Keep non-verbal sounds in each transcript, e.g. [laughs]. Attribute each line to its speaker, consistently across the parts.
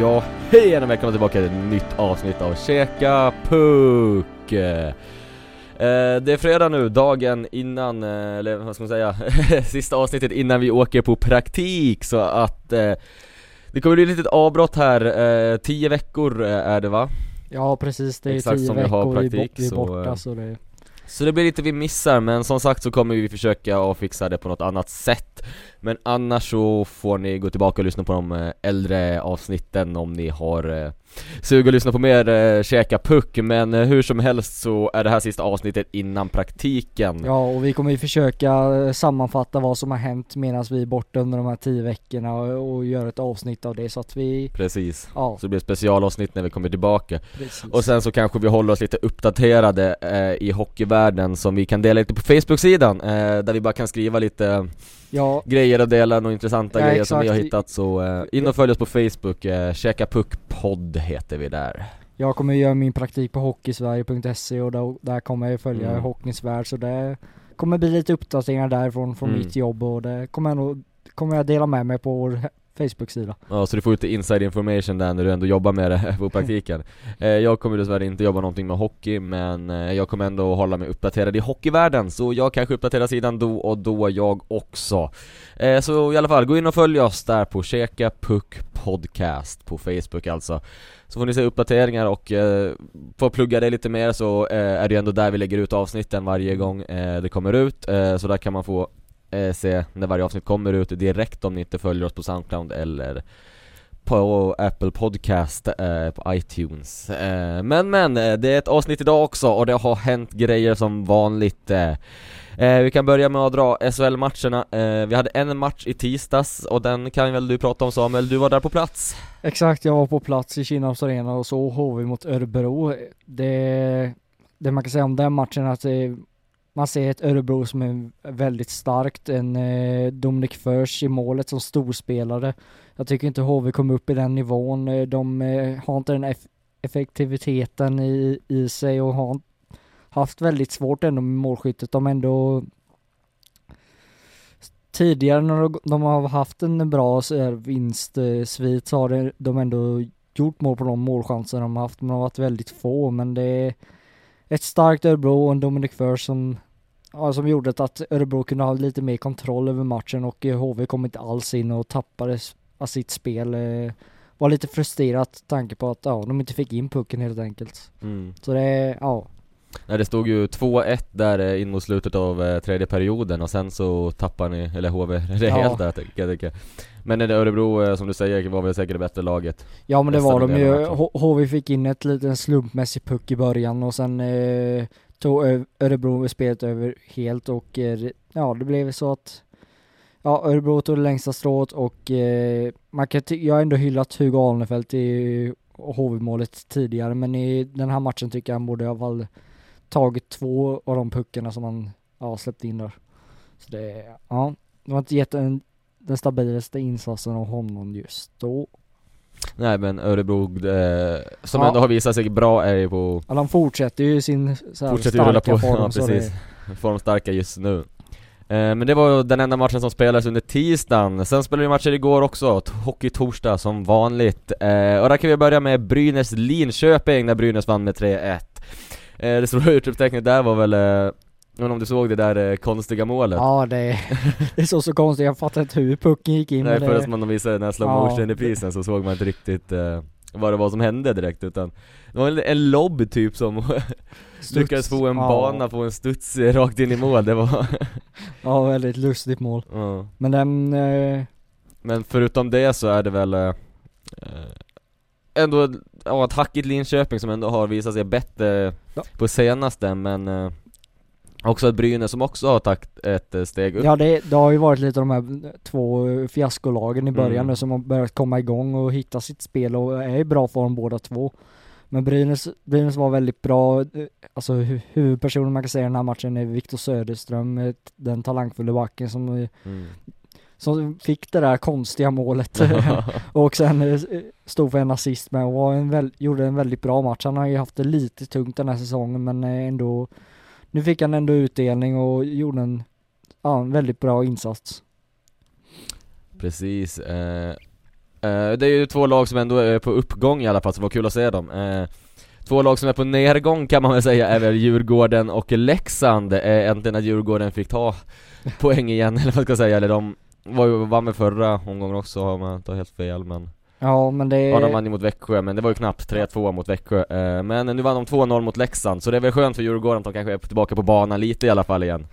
Speaker 1: Ja, hej och välkomna tillbaka till ett nytt avsnitt av Käka Puck! Eh, det är fredag nu, dagen innan, eh, eller vad ska man säga, [laughs] sista avsnittet innan vi åker på praktik så att eh, det kommer bli ett litet avbrott här, eh, tio veckor eh, är det va?
Speaker 2: Ja precis, det är
Speaker 1: Exakt
Speaker 2: tio
Speaker 1: som vi har
Speaker 2: veckor
Speaker 1: praktik,
Speaker 2: vi är
Speaker 1: så,
Speaker 2: borta
Speaker 1: eh,
Speaker 2: så det
Speaker 1: Så det blir lite vi missar, men som sagt så kommer vi försöka att fixa det på något annat sätt Men annars så får ni gå tillbaka och lyssna på de eh, äldre avsnitten om ni har eh, sug att lyssna på mer eh, Käka Puck. Men hur som helst så är det här sista avsnittet innan praktiken.
Speaker 2: Ja och vi kommer ju försöka sammanfatta vad som har hänt medan vi är borta under de här tio veckorna och, och göra ett avsnitt av det så att vi,
Speaker 1: Precis,
Speaker 2: ja.
Speaker 1: Så det blir specialavsnitt när vi kommer tillbaka.
Speaker 2: Precis.
Speaker 1: Och sen så kanske vi håller oss lite uppdaterade eh, i hockeyvärlden som vi kan dela lite på Facebook-sidan eh, Där vi bara kan skriva lite
Speaker 2: Ja,
Speaker 1: grejer och dela några intressanta
Speaker 2: Ja,
Speaker 1: grejer som vi har
Speaker 2: exakt.
Speaker 1: hittat så eh, in och följ oss på Facebook, eh, Käka Puck podd heter vi där
Speaker 2: jag kommer göra min praktik på hockeysverige.se och där, där kommer jag följa
Speaker 1: Mm.
Speaker 2: hockeyns värld så det kommer bli lite uppdateringar därifrån från
Speaker 1: Mm.
Speaker 2: mitt jobb och det kommer jag nog, kommer jag dela med mig på vår Facebook-sida.
Speaker 1: Ja så du får lite inside information där när du ändå jobbar med det på praktiken. [laughs] Eh, Jag kommer dessvärre inte jobba någonting med hockey men eh, jag kommer ändå hålla mig uppdaterad i hockeyvärlden Så jag kanske uppdaterar sidan då och då jag också. Eh, Så i alla fall, gå in och följ oss där på Käka Puck Podcast på Facebook alltså. Så får ni se uppdateringar och eh, få plugga det lite mer så eh, är det ju ändå där vi lägger ut avsnitten varje gång eh, det kommer ut. Eh, Så där kan man få eh, se när varje avsnitt kommer ut direkt om ni inte följer oss på Soundcloud eller på Apple Podcast, eh, på iTunes eh, Men men, eh, det är ett avsnitt idag också och det har hänt grejer som vanligt eh. Eh, Vi kan börja med att dra SHL-matcherna, eh, vi hade en match i tisdags och den kan väl du prata om Samuel, du var där på plats?
Speaker 2: Exakt, jag var på plats i Kinnarps arena och så HV mot Örebro. Det, det man kan säga om den matchen är att det, man ser ett Örebro som är väldigt starkt, en eh, Dominic Förs i målet som storspelare. Jag tycker inte HV kom upp i den nivån, eh, de eh, har inte den eff effektiviteten i, i sig och har haft väldigt svårt ändå med målskyttet. De ändå tidigare när de- har haft en bra eh, vinstsvit så har de ändå gjort mål på de målchanser de har haft, men de har varit väldigt få. Men det är ett starkt Örebro och en Dominic Förs som, ja, som gjorde att Örebro kunde ha lite mer kontroll över matchen och eh, HV kom inte alls in och tappade sitt spel. eh, Var lite frustrerat tanke på att ja, de inte fick in pucken helt enkelt.
Speaker 1: Mm.
Speaker 2: Så det ja,
Speaker 1: Nej, det stod ju 2-1 där eh, in mot slutet av eh, tredje perioden och sen så tappar ni, eller HV, rejält [laughs]
Speaker 2: Ja.
Speaker 1: där tycker jag tycker Men det Örebro eh, som du säger var väl säkert det bättre laget
Speaker 2: Ja men det var de ju. HV fick in ett liten slumpmässig puck i början och sen eh, tog Örebro spelet över helt och eh, ja det blev så att Ja Örebro tog det längsta strået och eh, man kan jag har ändå hyllat Hugo Alnefelt i HV-målet tidigare men i den här matchen tycker jag han borde i alla fall tagit två av de puckarna som han ja, släppte in där. Så det, ja, det var inte jätte, den stabilaste insatsen av honom just då.
Speaker 1: Nej men Örebro, eh, som
Speaker 2: Ja.
Speaker 1: ändå har visat sig bra är ju på
Speaker 2: Ja, de fortsätter ju sin så här,
Speaker 1: Fortsätter ju rulla
Speaker 2: starka
Speaker 1: på, [laughs]
Speaker 2: form
Speaker 1: ja precis.
Speaker 2: Det,
Speaker 1: Formstarka just nu. Eh, Men det var ju den enda matchen som spelades under tisdagen. Sen spelade vi matcher igår också, hockey-torsdag som vanligt. Eh, Och där kan vi börja med Brynäs-Linköping när Brynäs vann med 3-1 eh, Det stora [laughs] utropstecknet där var väl, inte om du såg det där eh, konstiga målet?
Speaker 2: Ja det, [laughs] det är så konstigt, jag fattar inte hur pucken gick in
Speaker 1: Nej
Speaker 2: men
Speaker 1: förrän
Speaker 2: det,
Speaker 1: man visade den här slow
Speaker 2: Ja.
Speaker 1: motion reprisen så såg man inte riktigt eh, vad det var som hände direkt utan Det var en, en lobb typ som [laughs] lyckades få en
Speaker 2: ja.
Speaker 1: bana på en studs [laughs] rakt in i mål, det var
Speaker 2: Ja väldigt lustigt mål.
Speaker 1: ja.
Speaker 2: Men den, eh,
Speaker 1: Men förutom det så är det väl eh, eh, Ändå, ja ett hackigt Linköping som ändå har visat sig bättre
Speaker 2: Ja.
Speaker 1: på senaste men eh, Också ett Brynäs som också har tagit ett eh, steg upp
Speaker 2: ja det, det har ju varit lite de här två fiaskolagen i början
Speaker 1: Mm.
Speaker 2: nu som har börjat komma igång och hitta sitt spel och är i bra form båda två. Men Brynäs, Brynäs var väldigt bra, eh, alltså hu- huvudpersonen man kan säga i den här matchen är Viktor Söderström, eh, den talangfulla backen som
Speaker 1: mm.
Speaker 2: som fick det där konstiga målet [laughs] och sen stod för en assist med och var en väl, gjorde en väldigt bra match. Han har ju haft det lite tungt den här säsongen men ändå nu fick han ändå utdelning och gjorde en, ja, en väldigt bra insats.
Speaker 1: Precis, eh, Eh, det är ju två lag som ändå är på uppgång i alla fall, så det var kul att se dem. Eh, två lag som är på nedgång kan man väl säga är väl Djurgården och Leksand. Eh, äntligen att Djurgården fick ta [laughs] poäng igen, eller vad ska säga, eller de var ju, vann med förra omgången också om jag inte helt fel men
Speaker 2: Ja men det...
Speaker 1: Ja de vann ju mot Växjö, men det var ju knappt 3-2 mot Växjö. Eh, men nu vann de 2-0 mot Leksand, så det är väl skönt för Djurgården att de kanske är tillbaka på banan lite i alla fall igen.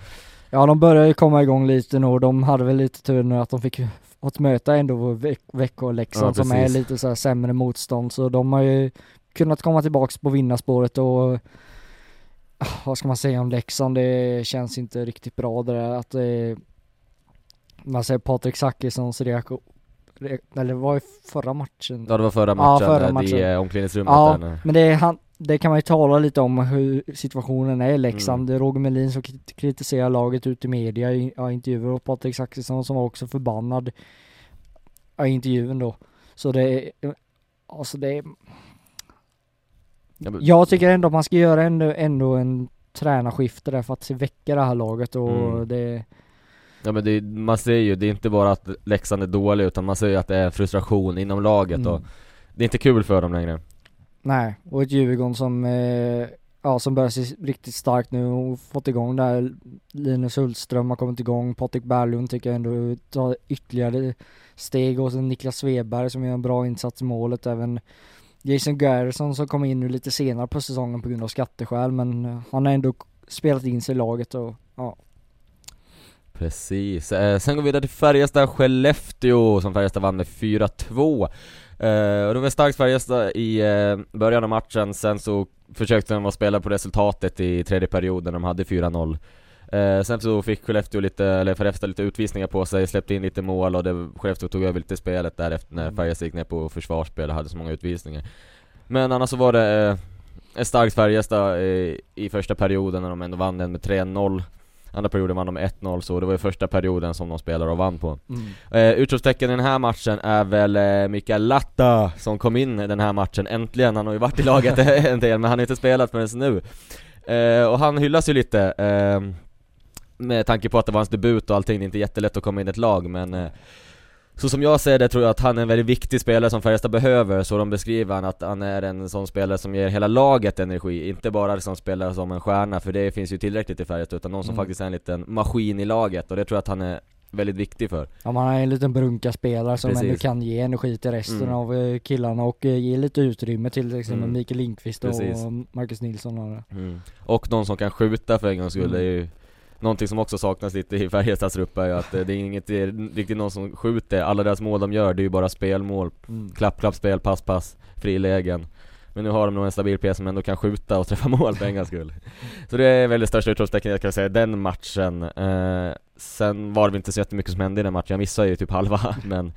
Speaker 2: Ja de börjar ju komma igång lite nu och de hade väl lite tur nu att de fick fått möta ändå Väx Växjö och Leksand
Speaker 1: Ja,
Speaker 2: som är lite så här sämre motstånd så de har ju kunnat komma tillbaks på vinnarspåret och ah, vad ska man säga om Leksand, det känns inte riktigt bra det där att det man säger Patrik Zachrissons reaktion re- eller vad var i förra matchen?
Speaker 1: Ja det var förra
Speaker 2: Ja,
Speaker 1: matchen,
Speaker 2: förra
Speaker 1: eh,
Speaker 2: matchen.
Speaker 1: i eh, omklädningsrummet
Speaker 2: Ja,
Speaker 1: där nu.
Speaker 2: men det, han, det kan man ju tala lite om hur situationen är i Leksand.
Speaker 1: Mm.
Speaker 2: Det Roger Melin som krit- kritiserar laget ut i media i ja, intervjuer och Patrik Zackrisson som var också förbannad ja, i intervjun då. Så det alltså det
Speaker 1: Ja, men-
Speaker 2: jag tycker ändå man ska göra ändå, ändå en tränarskifte där för att väcka det här laget och
Speaker 1: Mm.
Speaker 2: det,
Speaker 1: Ja men det, man ser ju, det är inte bara att Leksand är dålig utan man ser ju att det är frustration inom laget
Speaker 2: Mm.
Speaker 1: och det är inte kul för dem längre.
Speaker 2: nej, och ett Djurgården som, eh, ja som börjar se riktigt starkt nu och fått igång där. Linus Hultström har kommit igång, Patrik Berglund tycker jag ändå tar ytterligare steg och sen Niklas Sveberg som gör en bra insats i målet, även Jason Garrison som kom in nu lite senare på säsongen på grund av skatteskäl men han har ändå spelat in sig i laget och ja,
Speaker 1: Precis, eh, sen går vi vidare till Färjestad-Skellefteå som Färjestad vann med 4-2 eh, Och det var starkt Färjestad i eh, början av matchen, sen så försökte de att spela på resultatet i tredje perioden, de hade 4-0 eh, Sen så fick Skellefteå lite, eller Färjestad lite utvisningar på sig, släppte in lite mål och det, Skellefteå tog över lite spelet därefter när
Speaker 2: Mm.
Speaker 1: Färjestad gick ner på försvarsspel och hade så många utvisningar. Men annars så var det eh, ett starkt Färjestad eh, i första perioden när de ändå vann den med 3-0 Andra perioden vann de med 1-0 så det var ju första perioden som de spelade och vann på. Eh, Utropstecken i den här matchen är väl eh, Mikael Latta som kom in i den här matchen. Äntligen, han har ju varit i laget [laughs] en del men han har inte spelat förrän nu. Eh, Och han hyllas ju lite eh, Med tanke på att det var hans debut och allting, det är inte jättelätt att komma in i ett lag men eh, så som jag ser det tror jag att han är en väldigt viktig spelare som Färjestad behöver, så de beskriver han att han är en sån spelare som ger hela laget energi, inte bara som spelar som en stjärna, för det finns ju tillräckligt i Färjestad, utan någon som
Speaker 2: Mm.
Speaker 1: faktiskt är en liten maskin i laget, och det tror jag att han är väldigt viktig för.
Speaker 2: Ja man är en liten brunka-spelare som
Speaker 1: Precis.
Speaker 2: ändå kan ge energi till resten
Speaker 1: Mm.
Speaker 2: av eh, killarna och eh, ge lite utrymme till till exempel
Speaker 1: Mm.
Speaker 2: Mikael Lindqvist
Speaker 1: Precis.
Speaker 2: och Marcus Nilsson och
Speaker 1: Mm. Och någon som kan skjuta för en gångs skull,
Speaker 2: Mm.
Speaker 1: det är ju Någonting som också saknas lite i Färjestads trupp är ju att eh, det är inget, det är riktigt någon som skjuter, alla deras mål de gör det är ju bara spelmål.
Speaker 2: Mm.
Speaker 1: Klapp, klapp, spel, pass, pass, frilägen. Men nu har de nog en stabil PS som ändå kan skjuta och träffa mål för en gångs skull. Så det är väl det största utropstecknet jag kan säga, den matchen. Eh, Sen var det väl inte så jättemycket som hände i den matchen, jag missade ju typ halva [laughs] men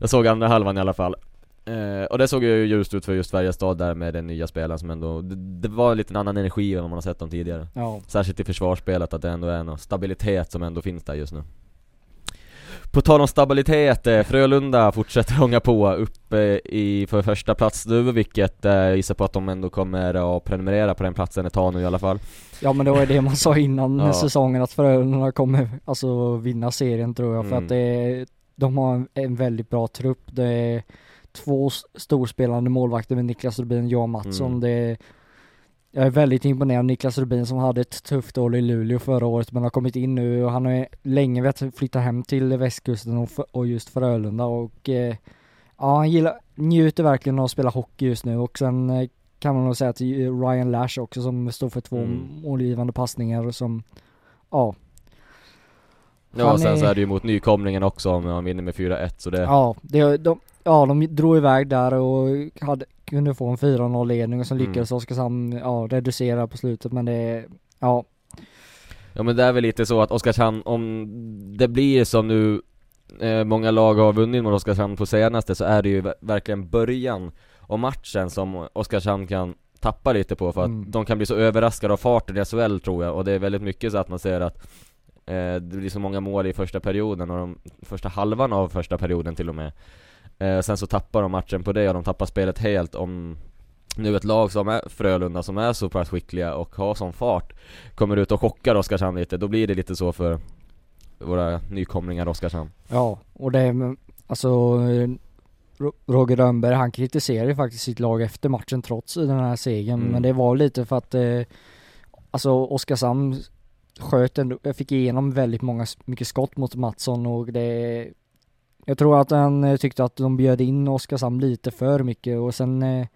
Speaker 1: Jag såg andra halvan i alla fall eh, Och det såg ju ljust ut för just Färjestad där med den nya spelaren som ändå Det, det var lite en annan energi än vad man har sett dem tidigare
Speaker 2: Ja.
Speaker 1: Särskilt i försvarsspelet, att det ändå är någon stabilitet som ändå finns där just nu På tal om stabilitet, eh, Frölunda fortsätter [laughs] hånga på uppe i för första plats nu, vilket eh, jag gissar på att de ändå kommer att prenumerera på den platsen ett tag nu i alla fall
Speaker 2: Ja men det var ju det man sa innan [laughs]
Speaker 1: Ja.
Speaker 2: säsongen att Frölunda kommer alltså vinna serien tror jag för
Speaker 1: Mm.
Speaker 2: att det de har en, en väldigt bra trupp. Det två storspelande målvakter med Niklas Rubin och Johan Mattsson.
Speaker 1: Mm.
Speaker 2: Det jag är väldigt imponerad av Niklas Rubin som hade ett tufft år i Luleå förra året men har kommit in nu och han har länge velat flytta hem till västkusten och, f- och just Frölunda och eh, ja han gillar, njuter verkligen av att spela hockey just nu och sen eh, kan man nog säga att Ryan Lash också som står för två
Speaker 1: Mm.
Speaker 2: målgivande passningar och som, ja,
Speaker 1: Ja
Speaker 2: Han
Speaker 1: och sen
Speaker 2: är-
Speaker 1: så är det ju mot nykomlingen också om man vinner med 4-1 så det
Speaker 2: ja, det, de, ja de drog iväg där och hade, kunde få en 4-0 ledning och sen
Speaker 1: Mm.
Speaker 2: lyckades Oskarshamn, ja, reducera på slutet men det, ja,
Speaker 1: Ja men det är väl lite så att Oskarshamn, om det blir som nu eh, Många lag har vunnit mot Oskarshamn på senaste så är det ju ver- verkligen början av matchen som Oskarshamn kan tappa lite på för att
Speaker 2: Mm.
Speaker 1: de kan bli så överraskade av farten i SHL tror jag och det är väldigt mycket så att man ser att eh, Det blir så många mål i första perioden och de första halvan av första perioden till och med eh, Sen så tappar de matchen på det och de tappar spelet helt om nu ett lag som är Frölunda som är så pass skickliga och har sån fart Kommer ut och chockar Oskarshamn lite, då blir det lite så för våra nykomlingar Oskarshamn
Speaker 2: ja, och det, alltså, eh, Ro- Roger Rönnberg, han kritiserade ju faktiskt sitt lag efter matchen trots den här segern,
Speaker 1: Mm.
Speaker 2: men det var lite för att eh, Alltså Oskarshamn sköt ändå, jag fick igenom väldigt många, mycket skott mot Mattsson och det Jag tror att han eh, tyckte att de bjöd in Oskarshamn lite för mycket och sen eh,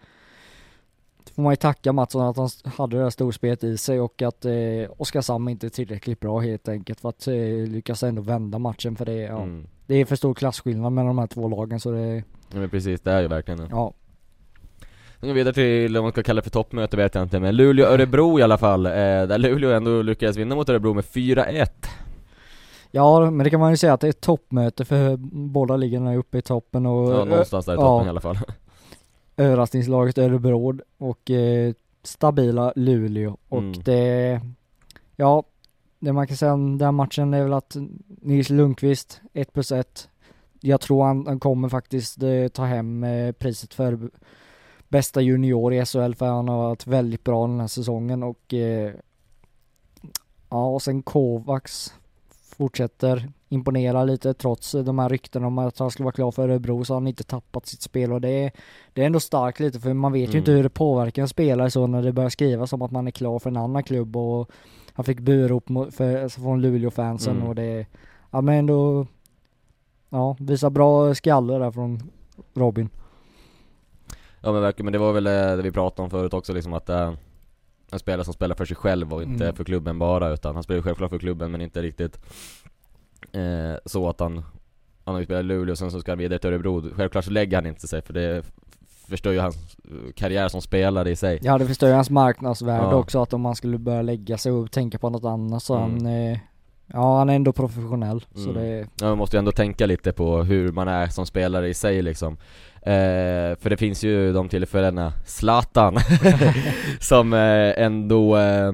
Speaker 2: får man ju tacka Mattsson att han hade det här storspelet i sig och att eh, Oskarshamn inte är tillräckligt bra helt enkelt för att eh, lyckas ändå vända matchen för det, ja,
Speaker 1: Mm.
Speaker 2: det är för stor klasskillnad mellan de här två lagen så det,
Speaker 1: Ja, men precis, det är ju verkligen det.
Speaker 2: ja.
Speaker 1: Sen går vi vidare till, om man ska kalla det för toppmöte vet jag inte, men Luleå-Örebro i alla fall, eh, där Luleå ändå lyckades vinna mot Örebro med 4-1
Speaker 2: Ja, men det kan man ju säga att det är ett toppmöte för båda ligorna är uppe i toppen och
Speaker 1: Ja, någonstans där i
Speaker 2: ja.
Speaker 1: toppen i alla fall [laughs]
Speaker 2: överraskningslaget Örebro och eh, stabila Luleå och
Speaker 1: Mm.
Speaker 2: det, ja, det man kan säga om den här matchen är väl att Nils Lundqvist, 1 plus 1, jag tror han, han kommer faktiskt eh, ta hem eh, priset för bästa junior i SHL för han har varit väldigt bra den här säsongen och eh, ja, och sen Kovacs fortsätter imponera lite trots de här ryktena om att han skulle vara klar för Örebro så har han inte tappat sitt spel och det är, det är ändå starkt lite för man vet ju
Speaker 1: Mm.
Speaker 2: inte hur det påverkar en spelare så när det börjar skrivas om att man är klar för en annan klubb och han fick burop för, alltså från Luleå-fansen
Speaker 1: Mm.
Speaker 2: och det, ja men ändå, ja visar bra skalle där från Robin.
Speaker 1: Ja men verkligen, men det var väl eh, det vi pratade om förut också liksom att eh, en spelare som spelar för sig själv och inte
Speaker 2: Mm.
Speaker 1: för klubben bara utan han spelar självklart för klubben men inte riktigt eh, så att han Han har ju spelat i Luleå och sen så ska han vidare till Örebro, självklart så lägger han inte sig för det förstör ju hans eh, karriär som spelare i sig
Speaker 2: Ja det förstör ju hans marknadsvärde
Speaker 1: Ja.
Speaker 2: också att om man skulle börja lägga sig och tänka på något annat så
Speaker 1: Mm.
Speaker 2: han, eh, ja han är ändå professionell så
Speaker 1: Mm.
Speaker 2: det,
Speaker 1: Ja, man måste ju ändå tänka lite på hur man är som spelare i sig liksom eh, För det finns ju de tillfällena, Zlatan [laughs] Som eh, ändå eh,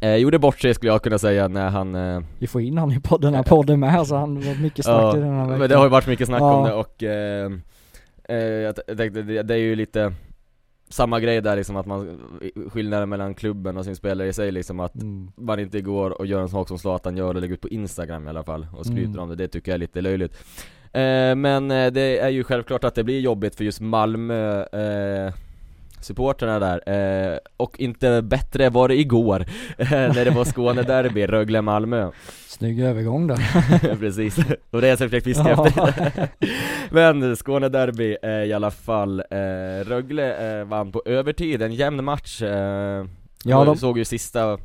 Speaker 1: eh, gjorde bort sig skulle jag kunna säga när han eh,
Speaker 2: vi får in han i podden, den här podden med så han var mycket snack i den här
Speaker 1: men det har ju varit mycket snack
Speaker 2: Ja.
Speaker 1: om det och eh, eh, jag tänkte, det, det är ju lite samma grej där liksom att man, skillnaden mellan klubben och sin spelare i sig liksom att
Speaker 2: Mm.
Speaker 1: man inte går och gör en sak som Zlatan gör och lägger ut på Instagram i alla fall och skryter
Speaker 2: Mm.
Speaker 1: om det, det tycker jag är lite löjligt eh, Men eh, det är ju självklart att det blir jobbigt för just Malmö eh, supporterna där, eh, och inte bättre var det igår [laughs] eh, när det var Skånederby, [laughs] Rögle-Malmö
Speaker 2: Snygg övergång där. [laughs]
Speaker 1: Precis, och det är jag som försökt fiska
Speaker 2: Ja.
Speaker 1: efter Men Skånederby eh, i alla fall, eh, Rögle eh, vann på övertid, en jämn match eh,
Speaker 2: Ja, de-
Speaker 1: såg ju sista,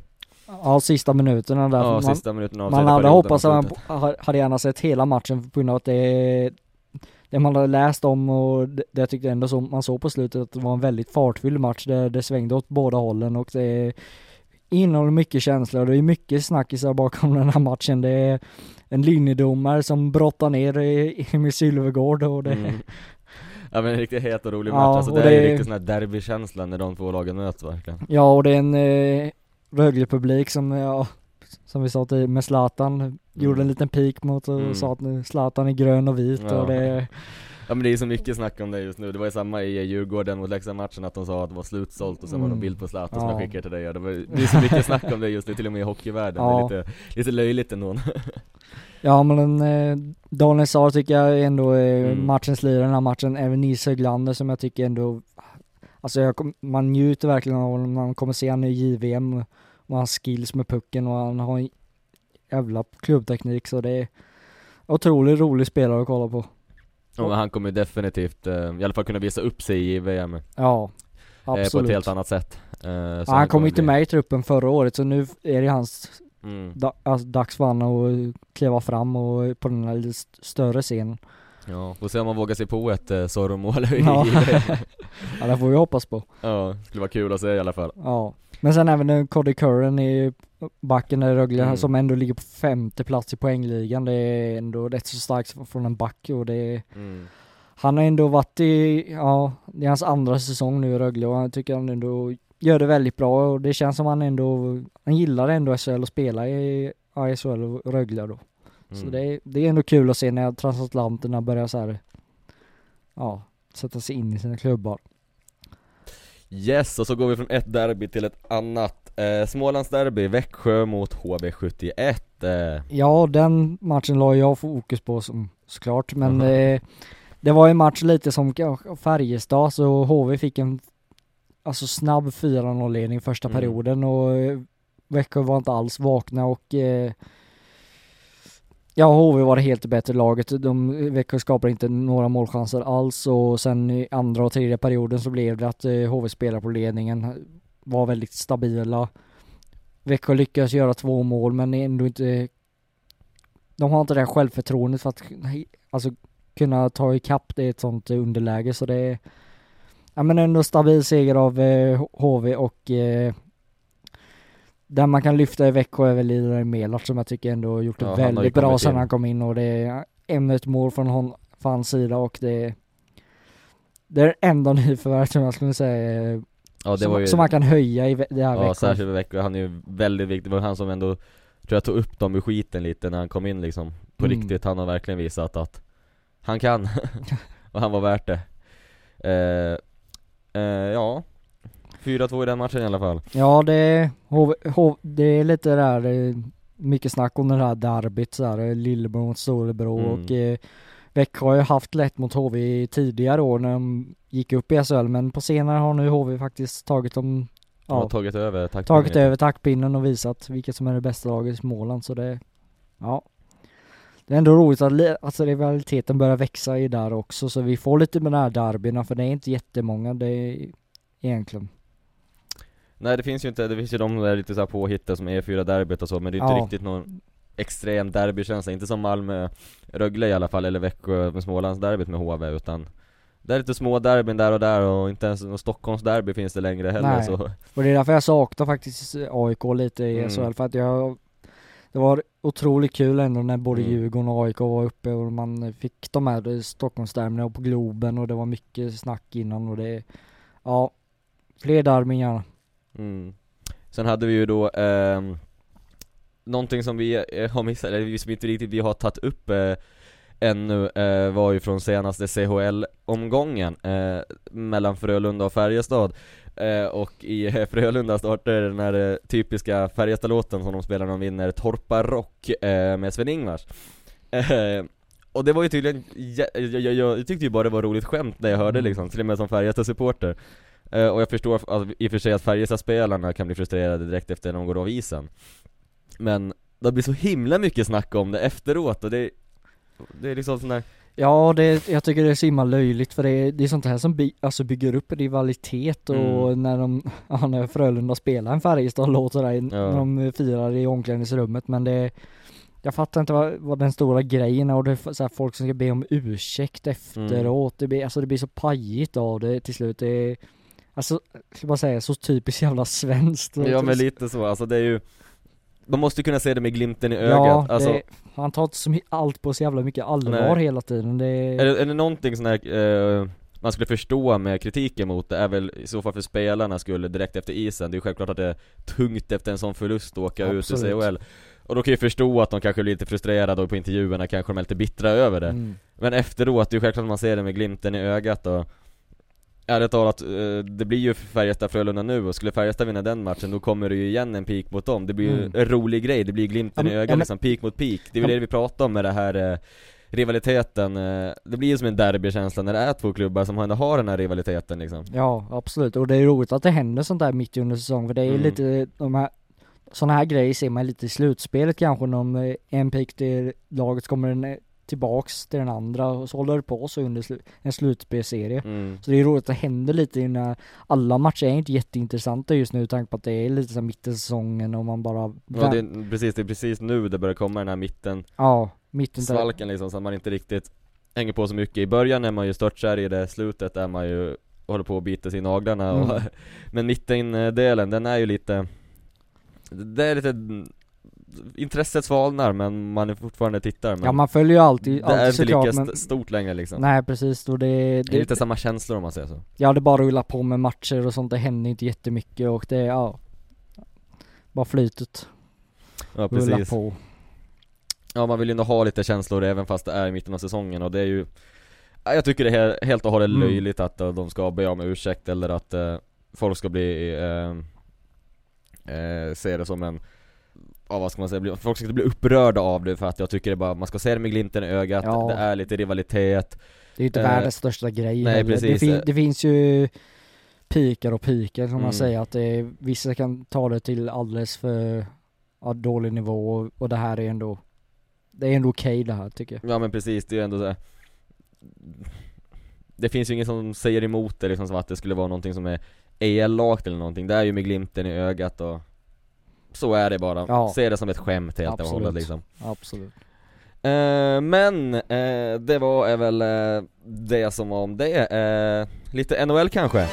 Speaker 2: Ja, sista minuterna där.
Speaker 1: ja,
Speaker 2: man,
Speaker 1: sista minuten av
Speaker 2: man hade hoppats att man hade gärna sett hela matchen på grund av att det det man hade läst om och det det jag tyckte ändå som man såg på slutet att det var en väldigt fartfylld match där det svängde åt båda hållen och det innehåller mycket känslor och det är mycket snackisar bakom [laughs] den här matchen. Det är en linjedomare som brottar ner Emil Sylvegård och det,
Speaker 1: Mm. Ja men en riktigt het och rolig
Speaker 2: Ja,
Speaker 1: match, alltså
Speaker 2: och
Speaker 1: det, är ju
Speaker 2: det-
Speaker 1: riktigt sån här derbykänsla när de två lagen möts verkligen
Speaker 2: ja och det är en eh, Rögle-publik som, ja, som vi sa till med Zlatan, gjorde en liten pik mot och
Speaker 1: Mm.
Speaker 2: sa att nu Zlatan är grön och vit
Speaker 1: Ja.
Speaker 2: och det
Speaker 1: Ja men det är så mycket snack om det just nu, det var ju samma i Djurgården mot Leksand-matchen att de sa att det var slutsålt och sen var det en
Speaker 2: Mm.
Speaker 1: bild på Zlatan som
Speaker 2: Ja.
Speaker 1: jag skickade till dig och det, var, det är så mycket snack om det just nu, till och med i hockeyvärlden,
Speaker 2: Ja.
Speaker 1: det är lite, lite löjligt ändå [laughs]
Speaker 2: Ja men eh, Daniel Saar tycker jag ändå är
Speaker 1: Mm.
Speaker 2: matchens lirare den här matchen, även Nils Höglander som jag tycker ändå Alltså jag, man njuter verkligen av honom, man kommer se han i JVM och hans skills med pucken och han har jävla klubbteknik så det är otroligt rolig spelare att kolla på.
Speaker 1: Ja, men han kommer definitivt, eh, i alla fall kunna visa upp sig i VM eh,
Speaker 2: Ja,
Speaker 1: På
Speaker 2: absolut.
Speaker 1: ett helt annat sätt eh,
Speaker 2: ja,
Speaker 1: så
Speaker 2: han kom inte
Speaker 1: bli-
Speaker 2: med i truppen förra året så nu är det hans
Speaker 1: mm.
Speaker 2: da, alltså, dags för han att kliva fram och på den här lite st- större scenen.
Speaker 1: Ja, får se om man vågar sig på ett eh, Zorro-mål i
Speaker 2: Ja. [laughs] Ja, det får vi hoppas på.
Speaker 1: Ja, skulle vara kul att se i alla fall
Speaker 2: Ja, men sen även en Cody Curran i backen i Rögle
Speaker 1: Mm.
Speaker 2: som ändå ligger på femte plats i poängligan. Det är ändå rätt så starkt från en back och det är,
Speaker 1: mm.
Speaker 2: han har ändå varit i, ja, det är hans andra säsong nu i Rögle och jag tycker han ändå gör det väldigt bra och det känns som han ändå, han gillar ändå SHL och spela i ja, SHL och Rögle då. Så
Speaker 1: Mm.
Speaker 2: det är, det är ändå kul att se när transatlanterna börjar så här, ja, sätta sig in i sina klubbar.
Speaker 1: Yes, och så går vi från ett derby till ett annat eh, Smålands derby, Växjö mot HV71 eh,
Speaker 2: Ja, den matchen la jag fokus på som, såklart, men
Speaker 1: Aha.
Speaker 2: eh, Det var en match lite som Färjestad, så HV fick en alltså snabb 4-0 ledning första
Speaker 1: Mm.
Speaker 2: perioden och eh, Växjö var inte alls vakna och eh, Ja, HV var det helt bättre laget. De, Växjö skapade inte några målchanser alls och sen i andra och tredje perioden så blev det att eh, HV spelade på ledningen, var väldigt stabila. Växjö lyckades göra två mål men ändå inte De har inte det här självförtroendet för att alltså, kunna ta ikapp det i ett sånt underläge så det är Ja men ändå stabil seger av eh, HV och eh, där man kan lyfta i Växjö är väl Lider Melart som jag tycker ändå har gjort det
Speaker 1: Ja,
Speaker 2: väldigt bra
Speaker 1: in.
Speaker 2: han kom in och det är ännu ett mål från hon, från hans sida och det det är det enda nyförvärvet som jag skulle säga
Speaker 1: Ja det
Speaker 2: som,
Speaker 1: var ju
Speaker 2: som man kan höja i det här
Speaker 1: Ja
Speaker 2: Växjö.
Speaker 1: särskilt med Växjö, han är ju väldigt viktig, det var han som ändå Tror jag tog upp dem ur skiten lite när han kom in liksom På
Speaker 2: Mm.
Speaker 1: riktigt, han har verkligen visat att Han kan, [laughs] [laughs] och han var värt det. Eh, eh, Ja. 4-2 i den matchen i alla fall.
Speaker 2: Ja det är, HV, HV, det är lite där eh, mycket snack om det här derbyt så här, eh, Lillebror mot Storebror
Speaker 1: Mm.
Speaker 2: och eh, Växjö har ju haft lätt mot HV tidigare år när de gick upp i SHL men på senare har nu HV faktiskt tagit dem
Speaker 1: De har
Speaker 2: Ja,
Speaker 1: tagit över taktpinnen
Speaker 2: tagit över taktpinnen och visat vilket som är det bästa laget i Småland så det Ja. Det är ändå roligt att alltså rivaliteten börjar växa i där också så vi får lite med de här derbyna för det är inte jättemånga det är egentligen.
Speaker 1: Nej det finns ju inte, det finns ju de där lite såhär påhittade som E4 derbyt och så men det är inte
Speaker 2: Ja.
Speaker 1: riktigt någon extrem derbykänsla, inte som Malmö Rögle i alla fall, eller Växjö med Smålandsderbyt med HV utan Det är lite små derbyn där och där och inte ens någon Stockholmsderby finns det längre heller
Speaker 2: Nej.
Speaker 1: så
Speaker 2: Och det är därför jag saknar faktiskt AIK lite i
Speaker 1: Mm.
Speaker 2: SHL för att jag Det var otroligt kul ändå när både
Speaker 1: Mm.
Speaker 2: Djurgården och AIK var uppe och man fick de här Stockholmsderbyna på Globen och det var mycket snack innan och det Ja Fler derbyn gärna
Speaker 1: Mm. Sen hade vi ju då ehm, Någonting som vi eh, har missat, eller som inte riktigt vi har tagit upp eh, ännu eh, var ju från senaste CHL-omgången eh, mellan Frölunda och Färjestad. Eh, Och i eh, Frölunda startade den här typiska Färjestad-låten som de spelar när de vinner Torpa Rock med Sven-Ingvars. Och det var ju tydligen, jag, jag, jag, jag tyckte ju bara det var roligt skämt när jag hörde
Speaker 2: Mm.
Speaker 1: liksom, till och med som Färjestad-supporter. Och jag förstår att, i och för sig att Färjestad-spelarna kan bli frustrerade direkt efter när de går av isen Men det blir så himla mycket snack om det efteråt och det Det är liksom sån där
Speaker 2: Ja det, jag tycker det är så himla löjligt för det är, det är sånt här som by, alltså bygger upp rivalitet och
Speaker 1: Mm.
Speaker 2: när de, [laughs] ja, när Frölunda spelar en Färjestad-låt sådär
Speaker 1: Ja.
Speaker 2: när de firar i omklädningsrummet men det Jag fattar inte vad, vad den stora grejen är och det är så här, folk som ska be om ursäkt efteråt, det blir, alltså det blir så pajigt av det till slut, det är Alltså, ska bara säga, så typiskt jävla svenskt.
Speaker 1: Ja men lite så, alltså det är ju Man måste kunna se det med glimten i
Speaker 2: Ja,
Speaker 1: ögat, alltså
Speaker 2: det, han tar inte så allt på så jävla mycket allvar
Speaker 1: Nej.
Speaker 2: hela tiden, det
Speaker 1: är, det, är det någonting sån här, eh, man skulle förstå med kritiken mot det är väl i så fall för spelarna skulle direkt efter isen, det är ju självklart att det är tungt efter en sån förlust att åka ut
Speaker 2: Absolut.
Speaker 1: ur CHL Och då kan jag förstå att de kanske blir lite frustrerade och på intervjuerna kanske de är lite bittra över det
Speaker 2: mm.
Speaker 1: Men efteråt, det är ju självklart att man ser det med glimten i ögat och Ärligt talat, eh, det blir ju Färjestad-Frölunda nu och skulle Färjestad vinna den matchen då kommer det ju igen en peak mot dem Det blir ju
Speaker 2: Mm.
Speaker 1: en rolig grej, det blir glimten
Speaker 2: Ja,
Speaker 1: i
Speaker 2: men-
Speaker 1: ögat
Speaker 2: ja,
Speaker 1: liksom, peak mot peak Det är väl
Speaker 2: Ja,
Speaker 1: det vi pratar om med det här eh, rivaliteten eh, Det blir ju som en derbykänsla när det är två klubbar som ändå har den här rivaliteten liksom
Speaker 2: Ja, absolut. Och det är roligt att det händer sånt där mitt under säsong, för det är
Speaker 1: Mm.
Speaker 2: lite, de här sådana här grejer ser man lite i slutspelet kanske, när en pick till laget kommer eh, tillbaks till den andra och så håller det på så under slu, en slutspelserie.
Speaker 1: mm.
Speaker 2: Så det är roligt att det händer lite när alla matcher är inte jätteintressanta just nu, tanke på att det är lite så här mitt i säsongen och man bara
Speaker 1: Ja, det är, precis, det är precis nu det börjar komma den här mitten
Speaker 2: ja mitten där.
Speaker 1: svalken liksom, så att man inte riktigt hänger på så mycket I början är man ju störtkär i det, slutet är man ju håller på att bita sig i naglarna och,
Speaker 2: Mm. [laughs]
Speaker 1: Men mittendelen, den är ju lite Det är lite Intresset svalnar men man är fortfarande tittar men
Speaker 2: Ja man följer ju alltid,
Speaker 1: Det är
Speaker 2: alltid
Speaker 1: inte lika
Speaker 2: såklart
Speaker 1: st-
Speaker 2: men
Speaker 1: stort längre liksom.
Speaker 2: Nej precis, och det,
Speaker 1: Det är
Speaker 2: det,
Speaker 1: lite samma känslor om man säger så.
Speaker 2: Ja det bara rullar på med matcher och sånt, det händer inte jättemycket och det, ja. Bara flytet.
Speaker 1: Ja
Speaker 2: rullar
Speaker 1: precis.
Speaker 2: på.
Speaker 1: Ja man vill ju ändå ha lite känslor även fast det är i mitten av säsongen och det är ju ja, Jag tycker det är he- helt och hållet
Speaker 2: Mm.
Speaker 1: löjligt att eh, de ska be om ursäkt eller att eh, folk ska bli eh, eh, Se det som en ja vad ska man säga, folk ska inte bli upprörda av det för att jag tycker det bara, man ska se det med glimten i ögat,
Speaker 2: Ja.
Speaker 1: det är lite rivalitet
Speaker 2: Det är ju inte
Speaker 1: Eh,
Speaker 2: världens största grej
Speaker 1: nej,
Speaker 2: heller. Det,
Speaker 1: precis.
Speaker 2: fin- det finns ju pikar och pikar kan
Speaker 1: Mm.
Speaker 2: man säga att det vissa kan ta det till alldeles för ja, dålig nivå och, och det här är ändå Det är ändå okej det här tycker jag.
Speaker 1: Ja men precis, det är ju ändå så här. Det finns ju ingen som säger emot det liksom som att det skulle vara någonting som är elakt eller någonting, det är ju med glimten i ögat och Så är det bara,
Speaker 2: Ja.
Speaker 1: se det som ett skämt helt och
Speaker 2: Absolut.
Speaker 1: hållet liksom
Speaker 2: Absolut.
Speaker 1: Eh, men eh, det var är väl eh, det som var om det, eh, lite NHL kanske?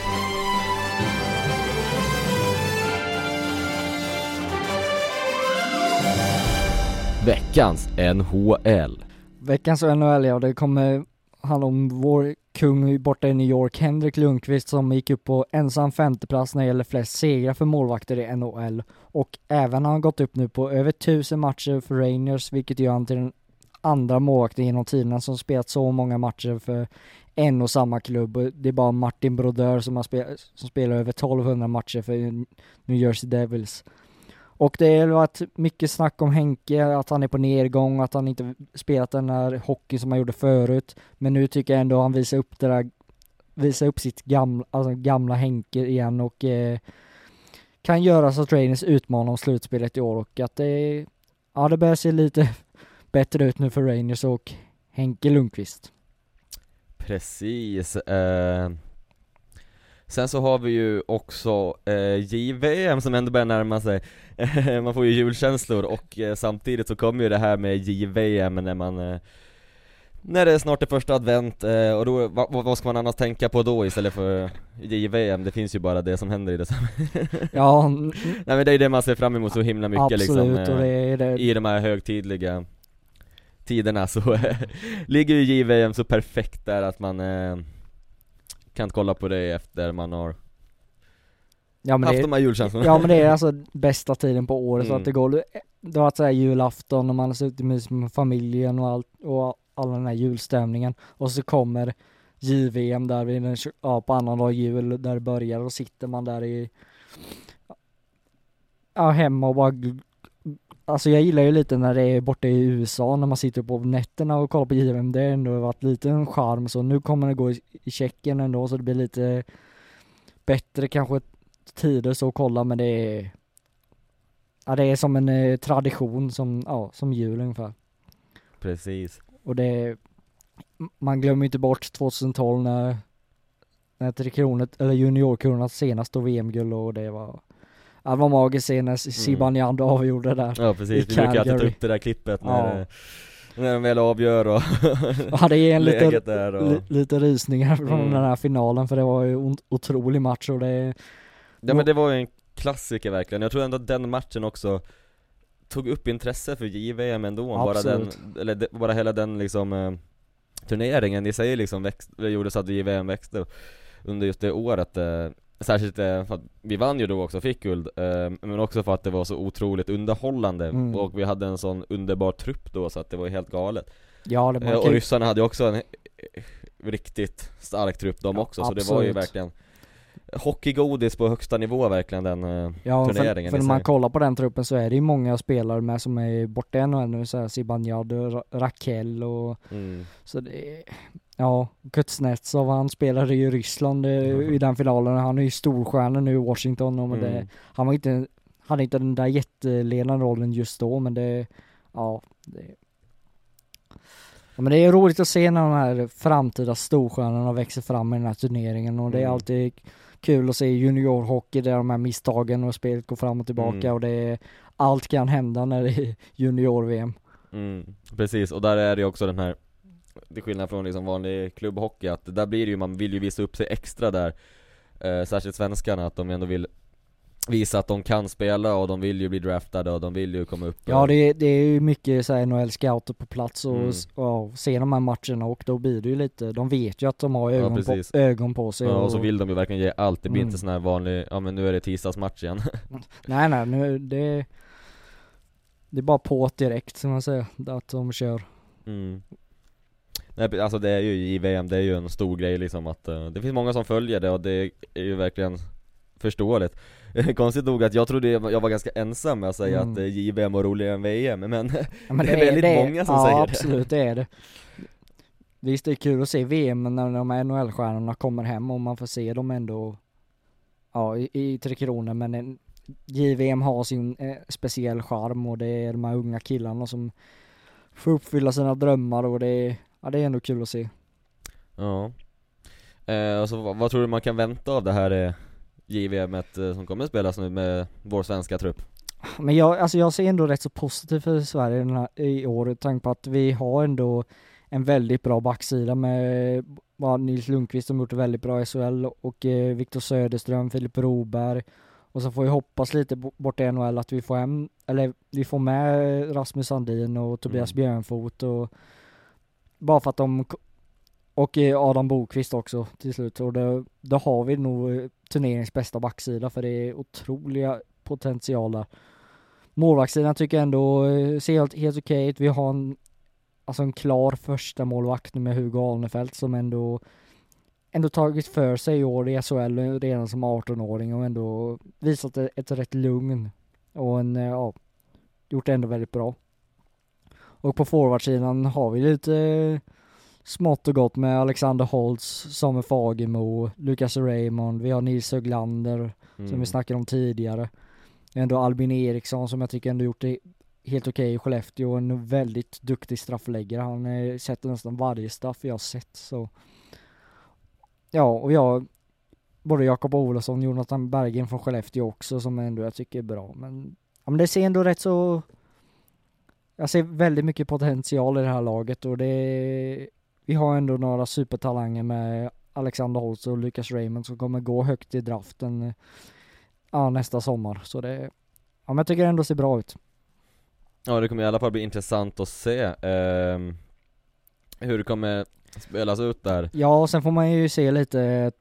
Speaker 1: Veckans NHL
Speaker 2: Veckans NHL ja, det kommer han om vår kung borta i New York, Henrik Lundqvist som gick upp på ensam femteplats när det gäller flest segrar för målvakter i NHL. Och även har han gått upp nu på över tusen matcher för Rangers, vilket gör han till den andra målvakten genom tiderna som spelat så många matcher för en och samma klubb. Det är bara Martin Brodeur som, har spel, som spelar över 1200 matcher för New Jersey Devils. Och det har varit mycket snack om Henke, att han är på nedgång, att han inte spelat den här hockeyn som han gjorde förut. Men nu tycker jag ändå han visar upp det där, visar upp sitt gamla, alltså gamla Henke igen och eh, kan göra så att Rangers utmanar om slutspelet i år och att det, ja det börjar se lite [laughs] bättre ut nu för Rangers och Henke Lundqvist.
Speaker 1: Precis, eh, Sen så har vi ju också eh, JVM som ändå börjar närma sig [laughs] Man får ju julkänslor och eh, samtidigt så kommer ju det här med JVM när man eh, När det är snart är första advent eh, och då, va, va- vad ska man annars tänka på då istället för JVM? Det finns ju bara det som händer i december
Speaker 2: Ja, [laughs]
Speaker 1: Nej men det är det man ser fram emot så himla mycket
Speaker 2: absolut
Speaker 1: liksom
Speaker 2: och det
Speaker 1: eh,
Speaker 2: är det.
Speaker 1: I de här högtidliga tiderna så eh, [laughs] ligger ju JVM så perfekt där att man kan kolla på det efter man har
Speaker 2: Ja men
Speaker 1: haft
Speaker 2: det,
Speaker 1: de här julkänslorna
Speaker 2: Ja men det är alltså bästa tiden på året så
Speaker 1: Mm.
Speaker 2: att det går, det har varit såhär julafton och man har suttit med med familjen och allt och all den här julstämningen och så kommer JVM där vid den, ja, på annan dag jul där det börjar och sitter man där i Ja hemma och bara Alltså jag gillar ju lite när det är borta i USA när man sitter på nätterna och kollar på JVM det har ändå varit lite en charm så nu kommer det gå i, Tjeckien ändå så det blir lite bättre kanske tider så att kolla men det är Ja det är som en eh, tradition som, ja, som jul ungefär.
Speaker 1: Precis
Speaker 2: Och det man glömmer inte bort 2012 när, när Tre Kronor, eller Juniorkronorna senast tog VM-guld och det var det var magiskt se när Zibanejad avgjorde det där.
Speaker 1: Ja precis, vi brukar alltid ta upp det där klippet när,
Speaker 2: Ja.
Speaker 1: när de väl avgör och
Speaker 2: Ja det är en lite,
Speaker 1: och
Speaker 2: li, lite rysningar från
Speaker 1: Mm.
Speaker 2: den här finalen för det var ju en otrolig match och det
Speaker 1: Ja men det var ju en klassiker verkligen, jag tror ändå att den matchen också tog upp intresse för JVM ändå, bara den,
Speaker 2: Absolut.
Speaker 1: eller bara hela den liksom eh, turneringen i sig liksom växt, gjorde så att JVM växte under just det året eh, Särskilt eh, för att vi vann ju då också, fick guld, eh, men också för att det var så otroligt underhållande.
Speaker 2: Mm.
Speaker 1: och vi hade en sån underbar trupp då så att det var helt galet.
Speaker 2: Ja det man
Speaker 1: eh, Och
Speaker 2: ju-
Speaker 1: ryssarna hade ju också en riktigt stark trupp de
Speaker 2: Ja,
Speaker 1: också, så det var ju verkligen Hockeygodis på högsta nivå verkligen den
Speaker 2: Ja, för,
Speaker 1: turneringen
Speaker 2: för
Speaker 1: i
Speaker 2: när man kollar på den truppen så är det ju många spelare med som är borta ännu ännu såhär Zibanejad och Ra- Rakell och
Speaker 1: mm.
Speaker 2: så det ja, Kuznetsov han spelade ju i Ryssland eh,
Speaker 1: Mm.
Speaker 2: i den finalen, han är ju storstjärna nu i Washington och men det,
Speaker 1: Mm.
Speaker 2: han var inte, hade inte den där jätteledande rollen just då men det, ja, det Ja, men det är roligt att se när de här framtida storstjärnorna växer fram i den här turneringen och det är
Speaker 1: Mm.
Speaker 2: alltid kul att se juniorhockey där de här misstagen och spelet går fram och tillbaka
Speaker 1: Mm.
Speaker 2: och det är, allt kan hända när det är junior-VM.
Speaker 1: Mm, precis, och där är det ju också den här Till skillnad från liksom vanlig klubbhockey, att där blir det ju, man vill ju visa upp sig extra där eh, Särskilt svenskarna, att de ändå vill visa att de kan spela och de vill ju bli draftade och de vill ju komma upp
Speaker 2: Ja det är, det är ju mycket så här NHL-scouter på plats och,
Speaker 1: Mm.
Speaker 2: s- ja, se de här matcherna och då blir det ju lite, de vet ju att de har ögon, på,
Speaker 1: precis.
Speaker 2: ögon på sig
Speaker 1: ja, och så vill de ju verkligen ge allt, det blir
Speaker 2: Mm.
Speaker 1: inte sån här vanlig, ja men nu är det tisdagsmatch igen
Speaker 2: Nej nej, nu det Det är bara på direkt som man säger, att de kör.
Speaker 1: mm. Nej alltså det är ju i VM, det är ju en stor grej liksom att eh, det finns många som följer det och det är ju verkligen förståeligt [laughs] Konstigt nog att jag trodde jag var ganska ensam med att säga
Speaker 2: Mm.
Speaker 1: att eh, JVM var roligare än VM, men, [laughs]
Speaker 2: Ja, men
Speaker 1: det är väldigt många som
Speaker 2: ja,
Speaker 1: säger det.
Speaker 2: absolut det är det. Visst det är kul att se VM när de här NHL-stjärnorna kommer hem och man får se dem ändå Ja i, i Tre Kronor men en, JVM har sin eh, speciell charm och det är de här unga killarna som får uppfylla sina drömmar och det är, ja det är ändå kul att se.
Speaker 1: ja eh, alltså, vad, vad tror du man kan vänta av det här eh, JVM eh, som kommer spelas nu med vår svenska trupp?
Speaker 2: Men jag, alltså jag ser ändå rätt så positivt för Sverige den här, i år, med tanke på att vi har ändå en väldigt bra backsida med bara Nils Lundqvist som gjort det väldigt bra i SHL och eh, Viktor Söderström, Filip Broberg och så får vi hoppas lite bo- bort i NHL att vi får hem, eller vi får med Rasmus Sandin och Tobias
Speaker 1: Mm.
Speaker 2: Björnfot och bara för att de och eh, Adam Bokvist också till slut och då, då har vi nog eh, turneringens bästa backsida för det är otroliga potential där. Målvaktssidan tycker jag ändå eh, ser helt, helt okej ut. Vi har en, alltså en klar första målvakt med Hugo Alnefelt som ändå ändå tagit för sig i år i SHL redan som 18-åring och ändå visat ett, ett rätt lugn och en, ja, gjort det ändå väldigt bra. Och på forwardsidan har vi lite eh, smått och gott med Alexander Holtz, Samuel Fagemo, Lukas Raymond, vi har Nils Höglander
Speaker 1: Mm.
Speaker 2: som vi snackade om tidigare. Ändå Albin Eriksson som jag tycker ändå gjort det helt okej i Skellefteå en väldigt duktig straffläggare. Han eh, sätter nästan varje straff jag har sett så. Ja, och jag både Jakob Olofsson Jonathan Berggren från Skellefteå också som ändå jag tycker är bra. Men, ja, men det ser ändå rätt så jag ser väldigt mycket potential i det här laget och det vi har ändå några supertalanger med Alexander Holtz och Lucas Raymond som kommer gå högt i draften eh, ja, nästa sommar. Så det, ja men jag tycker det ändå ser bra ut.
Speaker 1: Ja det kommer i alla fall bli intressant att se ehm, hur det kommer spelas ut där.
Speaker 2: Ja, och sen får man ju se lite,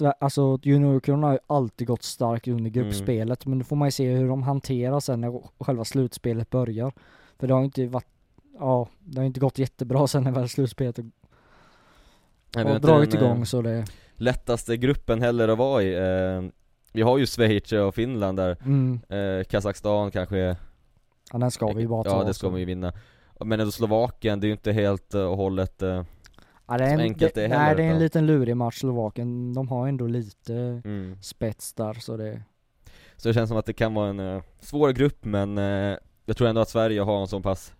Speaker 2: eh, alltså juniorkronorna har ju alltid gått starkt under gruppspelet, men då får man ju se hur de hanterar sen när själva slutspelet börjar. För det har inte varit, ja, det har inte gått jättebra sen när väl slutspelet har
Speaker 1: inte
Speaker 2: dragit
Speaker 1: den, eh,
Speaker 2: igång så det,
Speaker 1: lättaste gruppen heller att vara i. Eh, vi har ju Schweiz och Finland där,
Speaker 2: mm,
Speaker 1: eh, Kazakstan kanske
Speaker 2: ja den ska vi ju bara ta.
Speaker 1: Ja det ska
Speaker 2: så.
Speaker 1: man ju vinna. Men ändå Slovakien, det är ju inte helt eh, och hållet eh,
Speaker 2: Ja, det är en,
Speaker 1: enkelt
Speaker 2: det,
Speaker 1: det heller,
Speaker 2: Nej, det är en liten lurig match Slovakien. De har ändå lite
Speaker 1: mm.
Speaker 2: spets där så det,
Speaker 1: Så det känns som att det kan vara en eh, svår grupp men eh, jag tror ändå att Sverige har en så pass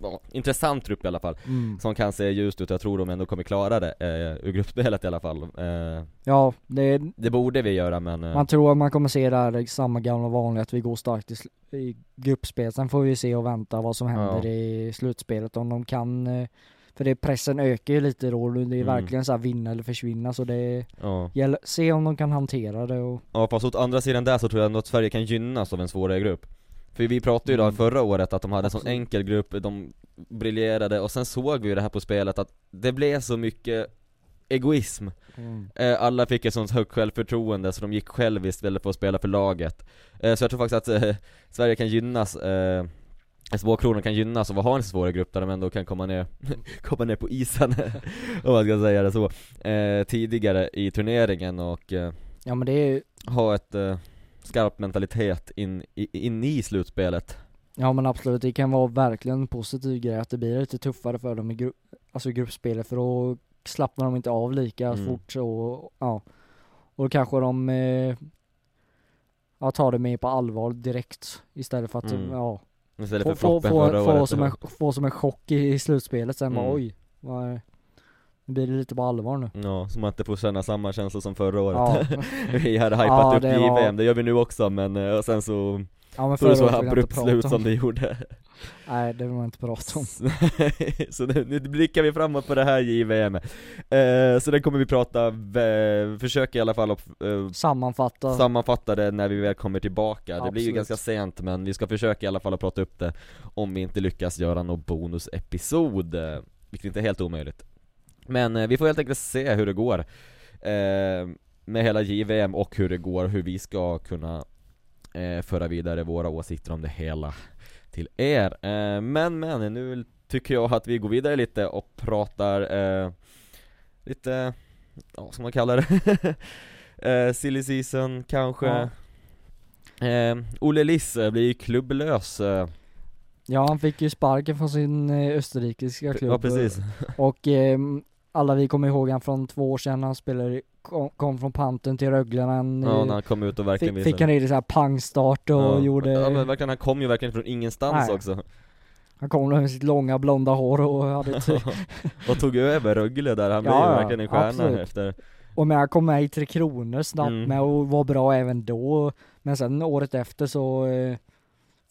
Speaker 1: ja, intressant trupp i alla fall
Speaker 2: mm.
Speaker 1: Som kan se ljust ut, jag tror de ändå kommer klara det eh, ur gruppspelet i alla fall eh,
Speaker 2: Ja, det,
Speaker 1: Det borde vi göra men eh,
Speaker 2: man tror att man kommer se där samma gamla vanliga att vi går starkt i, i gruppspel. Sen får vi se och vänta vad som händer
Speaker 1: Ja.
Speaker 2: i slutspelet om de kan eh, för det, pressen ökar ju lite då, det är
Speaker 1: Mm.
Speaker 2: verkligen så här vinna eller försvinna så det
Speaker 1: ja.
Speaker 2: gäller, se om de kan hantera det och
Speaker 1: ja fast åt andra sidan där så tror jag ändå att Sverige kan gynnas av en svårare grupp För vi pratade ju då
Speaker 2: Mm.
Speaker 1: förra året att de hade en sån enkel grupp, de briljerade och sen såg vi ju det här på spelet att det blev så mycket egoism. Eh, Alla fick ett sånt högt självförtroende så de gick själv istället för att spela för laget. Eh, Så jag tror faktiskt att eh, [laughs] Sverige kan gynnas SVH-kronan kan gynnas av att ha en svårare grupp där de ändå kan komma ner, [laughs] komma ner på isen [laughs] om man ska säga det så Tidigare i turneringen och
Speaker 2: Ja men det är
Speaker 1: ha ett skarp mentalitet in, i, in i slutspelet
Speaker 2: Ja men absolut, det kan vara verkligen en positiv grej att det blir lite tuffare för dem i gru- alltså gruppspelet för då slappnar de inte av lika
Speaker 1: Mm.
Speaker 2: fort så, ja. Och då kanske de eh, ja, tar det mer på allvar direkt istället för att,
Speaker 1: Mm.
Speaker 2: ja,
Speaker 1: Istället
Speaker 2: få,
Speaker 1: för
Speaker 2: få, få, få, som en, få som en chock i, i slutspelet sen bara
Speaker 1: Mm.
Speaker 2: oj, vad, är- nu blir det lite på allvar nu.
Speaker 1: Ja, så man inte får känna samma känsla som förra året
Speaker 2: Ja, [laughs]
Speaker 1: Vi hade hypat
Speaker 2: Ja,
Speaker 1: upp
Speaker 2: det
Speaker 1: JVM,
Speaker 2: var-
Speaker 1: det gör vi nu också men eh, och sen så
Speaker 2: ja men
Speaker 1: det
Speaker 2: förra
Speaker 1: så abrupt slut som
Speaker 2: om.
Speaker 1: det gjorde [laughs]
Speaker 2: Nej det vill man inte prata om. [laughs]
Speaker 1: Så nu, nu blickar vi framåt på det här JVM eh, Så den kommer vi prata, v- försöka i alla fall att eh,
Speaker 2: Sammanfatta.
Speaker 1: sammanfatta det när vi väl kommer tillbaka Det blir ju
Speaker 2: Absolut.
Speaker 1: ganska sent men vi ska försöka i alla fall att prata upp det Om vi inte lyckas göra någon bonusepisod eh, Vilket inte är helt omöjligt Men eh, vi får helt enkelt se hur det går eh, Med hela JVM och hur det går, hur vi ska kunna eh, föra vidare våra åsikter om det hela till er. Men men, nu tycker jag att vi går vidare lite och pratar lite, ja ska man kalla det? [laughs] eh, silly season kanske?
Speaker 2: Ja.
Speaker 1: Eh, Olle Liss blir ju klubblös
Speaker 2: Ja han fick ju sparken från sin österrikiska klubb
Speaker 1: Ja precis
Speaker 2: Och alla vi kommer ihåg han från två år sedan, han spelade, kom, kom från panten till Rögle han,
Speaker 1: Ja när han kom ut och verkligen
Speaker 2: fick, fick han riktigt såhär pangstart och
Speaker 1: ja.
Speaker 2: gjorde
Speaker 1: Ja men verkligen, han kom ju verkligen från ingenstans
Speaker 2: Nej.
Speaker 1: också
Speaker 2: Han kom med sitt långa blonda hår och hade ett, [laughs]
Speaker 1: Och tog över Rögle där, han blev
Speaker 2: Ja,
Speaker 1: ju
Speaker 2: ja,
Speaker 1: verkligen en stjärna
Speaker 2: absolut.
Speaker 1: efter
Speaker 2: Och men han kom med i Tre Kronor snabbt
Speaker 1: Mm.
Speaker 2: med och var bra även då Men sen året efter så eh,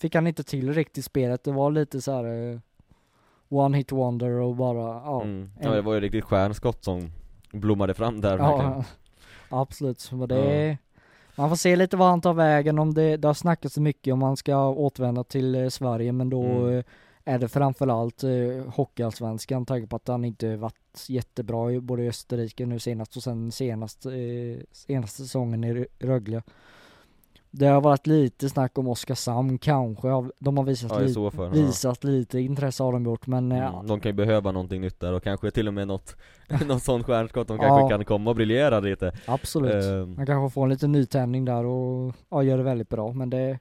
Speaker 2: Fick han inte till riktigt spelet, det var lite så här eh, One hit wonder och bara, ja
Speaker 1: mm. Ja det var ju riktigt stjärnskott som blommade fram där verkligen [laughs]
Speaker 2: Ja, absolut. Men det Man får se lite vad han tar vägen om det, det har snackats så mycket om han ska återvända till eh, Sverige men då
Speaker 1: Mm.
Speaker 2: eh, är det framförallt eh, Hockeyallsvenskan, tanke på att han inte varit jättebra i både Österrike nu senast och sen senast, eh, senaste säsongen i Rö- Rögle. Det har varit lite snack om Oskarshamn kanske, de har visat,
Speaker 1: Ja
Speaker 2: li-
Speaker 1: ja.
Speaker 2: visat lite intresse har de gjort men
Speaker 1: Mm, de kan ju behöva någonting nytt där och kanske till och med något, [laughs] något sånt stjärnskott, de
Speaker 2: Ja.
Speaker 1: kanske kan komma och briljera lite
Speaker 2: absolut.
Speaker 1: Ehm,
Speaker 2: Man kanske får en liten nytändning där och ja, gör det väldigt bra men det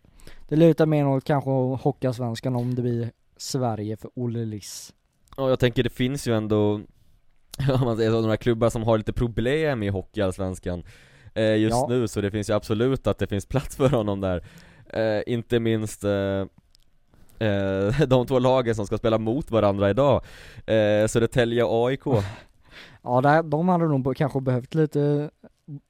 Speaker 2: Det lutar mer åt kanske Hockeyallsvenskan om det blir Sverige för Olle Liss
Speaker 1: Ja jag tänker det finns ju ändå, [laughs] om man säger så, några klubbar som har lite problem i Hockeyallsvenskan eh, Just
Speaker 2: Ja.
Speaker 1: nu, så det finns ju absolut att det finns [laughs] plats för honom där. Eh, Inte minst eh, eh, [laughs] de två lagen som ska spela mot varandra idag. Eh, Södertälje och AIK [laughs]
Speaker 2: Ja där, de hade nog kanske behövt lite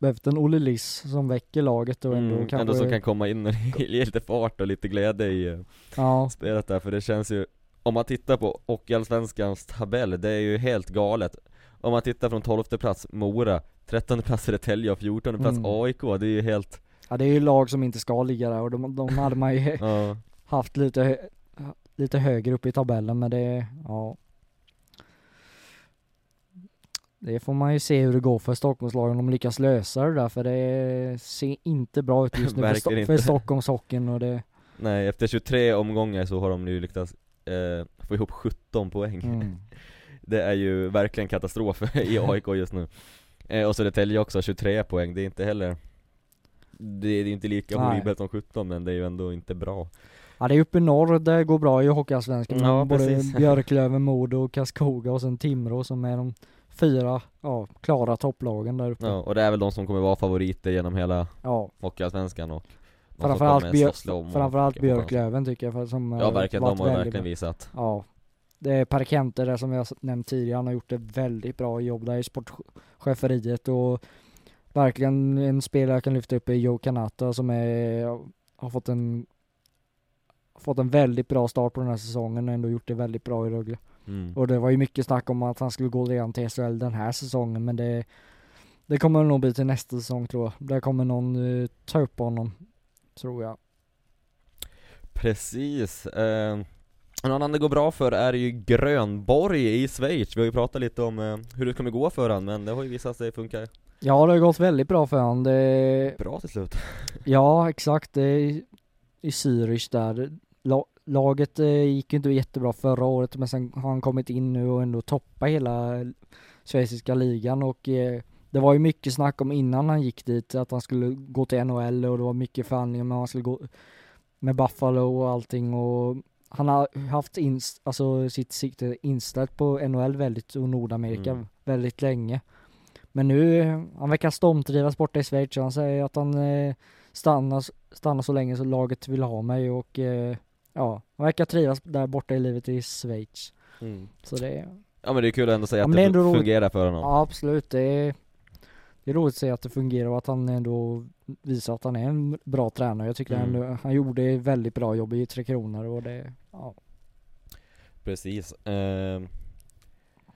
Speaker 2: Behövt en Olle Liss som väcker laget och ändå
Speaker 1: mm,
Speaker 2: kanske
Speaker 1: Ändå som kan komma in och ge lite fart och lite glädje i eh,
Speaker 2: Ja,
Speaker 1: spelet där, för det känns ju Om man tittar på Hockeyallsvenskans tabell, det är ju helt galet. Om man tittar från 12 plats Mora, 13 plats Södertälje och 14 plats
Speaker 2: Mm.
Speaker 1: AIK, det är ju helt
Speaker 2: ja det är ju lag som inte ska ligga där och de, de [laughs] hade man ju
Speaker 1: Ja,
Speaker 2: haft lite Lite högre upp i tabellen men det, ja Det får man ju se hur det går för Stockholmslagen om de lyckas lösa det där för det ser inte bra ut just nu för, [laughs] Sto- för
Speaker 1: inte.
Speaker 2: Stockholmshockeyn och det
Speaker 1: nej efter 23 omgångar så har de nu lyckats eh, få ihop 17 poäng
Speaker 2: mm. [laughs]
Speaker 1: Det är ju verkligen katastrof i AIK just nu eh, Och Södertälje också, 23 poäng, det är inte heller Det är inte lika
Speaker 2: Nej.
Speaker 1: horribelt som 17 men det är ju ändå inte bra.
Speaker 2: Ja det är uppe i norr, det går bra i Hockeyallsvenskan.
Speaker 1: Ja,
Speaker 2: Både
Speaker 1: precis. [laughs]
Speaker 2: Björklöven, Modo, och Karlskoga och sen Timrå som är de fyra, ja, klara topplagen där uppe.
Speaker 1: Ja, och det är väl de som kommer vara favoriter genom hela
Speaker 2: Ja,
Speaker 1: Hockeyallsvenskan och
Speaker 2: framförallt, Björ, framförallt Björklöven tycker jag för som
Speaker 1: Ja verkligen, de har verkligen
Speaker 2: bra.
Speaker 1: visat.
Speaker 2: Ja Det är Per Kenter där som jag nämnt tidigare, han har gjort ett väldigt bra jobb där i sportcheferiet och Verkligen en spelare jag kan lyfta upp är Joe Kanata som är, har fått en Fått en väldigt bra start på den här säsongen och ändå gjort det väldigt bra i Rögle
Speaker 1: mm.
Speaker 2: Och det var ju mycket snack om att han skulle gå redan till SHL den här säsongen men det Det kommer nog bli till nästa säsong tror jag. Där kommer någon eh, ta upp honom. Tror jag.
Speaker 1: Precis, eh, en annan det går bra för är ju Grönborg i Schweiz Vi har ju pratat lite om eh, hur det kommer gå för han men det har ju visat sig funka
Speaker 2: Ja det har gått väldigt bra för honom. Det,
Speaker 1: bra till slut [laughs]
Speaker 2: ja exakt, det är i- Zürich där. La, laget eh, gick ju inte jättebra förra året men sen har han kommit in nu och ändå toppa hela schweiziska ligan och eh, det var ju mycket snack om innan han gick dit att han skulle gå till NHL och det var mycket förhandlingar att han skulle gå med Buffalo och allting och han har haft inst, alltså sitt sikte inställt på NHL väldigt och Nordamerika
Speaker 1: Mm.
Speaker 2: väldigt länge. Men nu, han verkar stormtrivas borta i Schweiz och han säger att han eh, stannar, stannar så länge så laget vill ha mig och eh, ja, han verkar trivas där borta i livet i Schweiz.
Speaker 1: mm.
Speaker 2: Så det,
Speaker 1: Ja men det är kul att ändå säga
Speaker 2: Ja,
Speaker 1: att det,
Speaker 2: det är roligt.
Speaker 1: fungerar för honom
Speaker 2: ja absolut, det är, det är roligt att se att det fungerar och att han ändå visar att han är en bra tränare. Jag tycker
Speaker 1: Mm.
Speaker 2: han, han gjorde ett väldigt bra jobb i Tre Kronor och det, ja.
Speaker 1: Precis Ehm,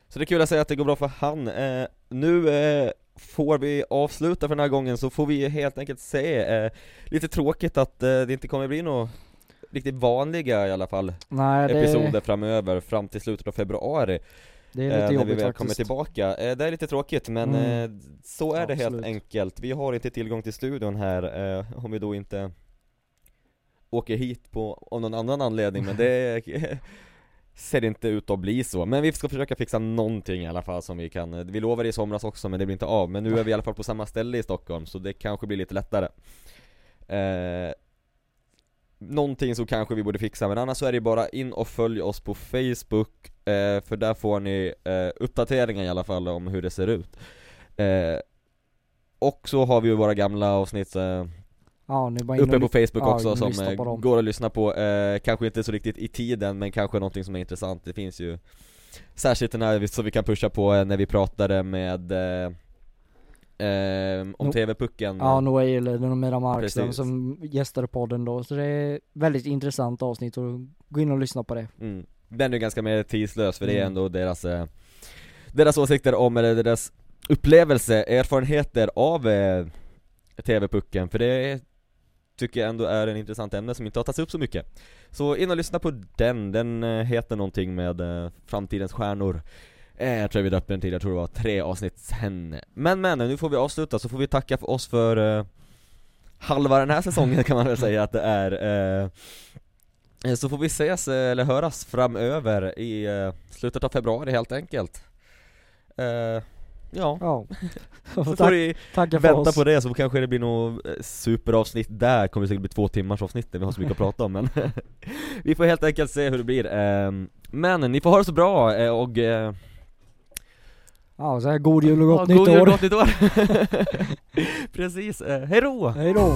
Speaker 1: Så det är kul att säga att det går bra för han Eh, Nu eh, får vi avsluta för den här gången så får vi helt enkelt se eh, Lite tråkigt att eh, det inte kommer bli något riktigt vanliga i alla fall
Speaker 2: Nej, det,
Speaker 1: episoder framöver fram till slutet av februari
Speaker 2: det är
Speaker 1: eh,
Speaker 2: lite
Speaker 1: När vi
Speaker 2: jobbigt
Speaker 1: väl kommer tillbaka. Eh, Det är lite tråkigt men
Speaker 2: Mm.
Speaker 1: eh, så är det helt
Speaker 2: Absolut.
Speaker 1: enkelt. Vi har inte tillgång till studion här eh, om vi då inte åker hit på, av någon annan anledning men det [laughs] ser inte ut att bli så, men vi ska försöka fixa någonting i alla fall som vi kan. Vi lovade i somras också men det blir inte av, men nu är vi i alla fall på samma ställe i Stockholm så det kanske blir lite lättare. Eh, någonting så kanske vi borde fixa, men annars så är det bara in och följ oss på Facebook, eh, för där får ni eh, uppdateringar i alla fall om hur det ser ut. Eh, och så har vi ju våra gamla avsnitt eh,
Speaker 2: Ja,
Speaker 1: uppe på Facebook
Speaker 2: ja,
Speaker 1: också som eh, går att lyssna på, eh, kanske inte så riktigt i tiden men kanske någonting som är intressant, det finns ju Särskilt den här vi- så vi kan pusha på när vi pratade med eh, om
Speaker 2: No-
Speaker 1: TV-pucken
Speaker 2: Ja, Noel eller Mera Markström
Speaker 1: Precis.
Speaker 2: som gästade podden då, så det är väldigt intressant avsnitt och gå in och lyssna på det.
Speaker 1: mm. Den är ju ganska mer tidslös för det är
Speaker 2: Mm.
Speaker 1: ändå deras eh, Deras åsikter om, eller deras upplevelse, erfarenheter av eh, TV-pucken, för det tycker jag ändå är en intressant ämne som inte har tagits upp så mycket Så in och lyssna på den, den eh, heter någonting med eh, Framtidens stjärnor eh, Jag tror vi döpte den till, jag tror det var tre avsnitt sen. Men men, nu får vi avsluta så får vi tacka för oss för eh, halva den här säsongen kan man väl säga att det är. Eh, eh, Så får vi ses, eh, eller höras framöver i eh, slutet av februari helt enkelt. Ja,
Speaker 2: Ja.
Speaker 1: så får
Speaker 2: för
Speaker 1: vänta på det så kanske det blir något superavsnitt där, kommer säkert bli två timmars avsnitt där vi har så mycket att [laughs] prata om men [laughs] Vi får helt enkelt se hur det blir, men ni får ha det så bra och
Speaker 2: Ja, så här god jul och gott
Speaker 1: ja,
Speaker 2: nytt
Speaker 1: god jul och
Speaker 2: år.
Speaker 1: gott nytt år! [laughs] [laughs] Precis, eh, hejdå!
Speaker 2: Hej då!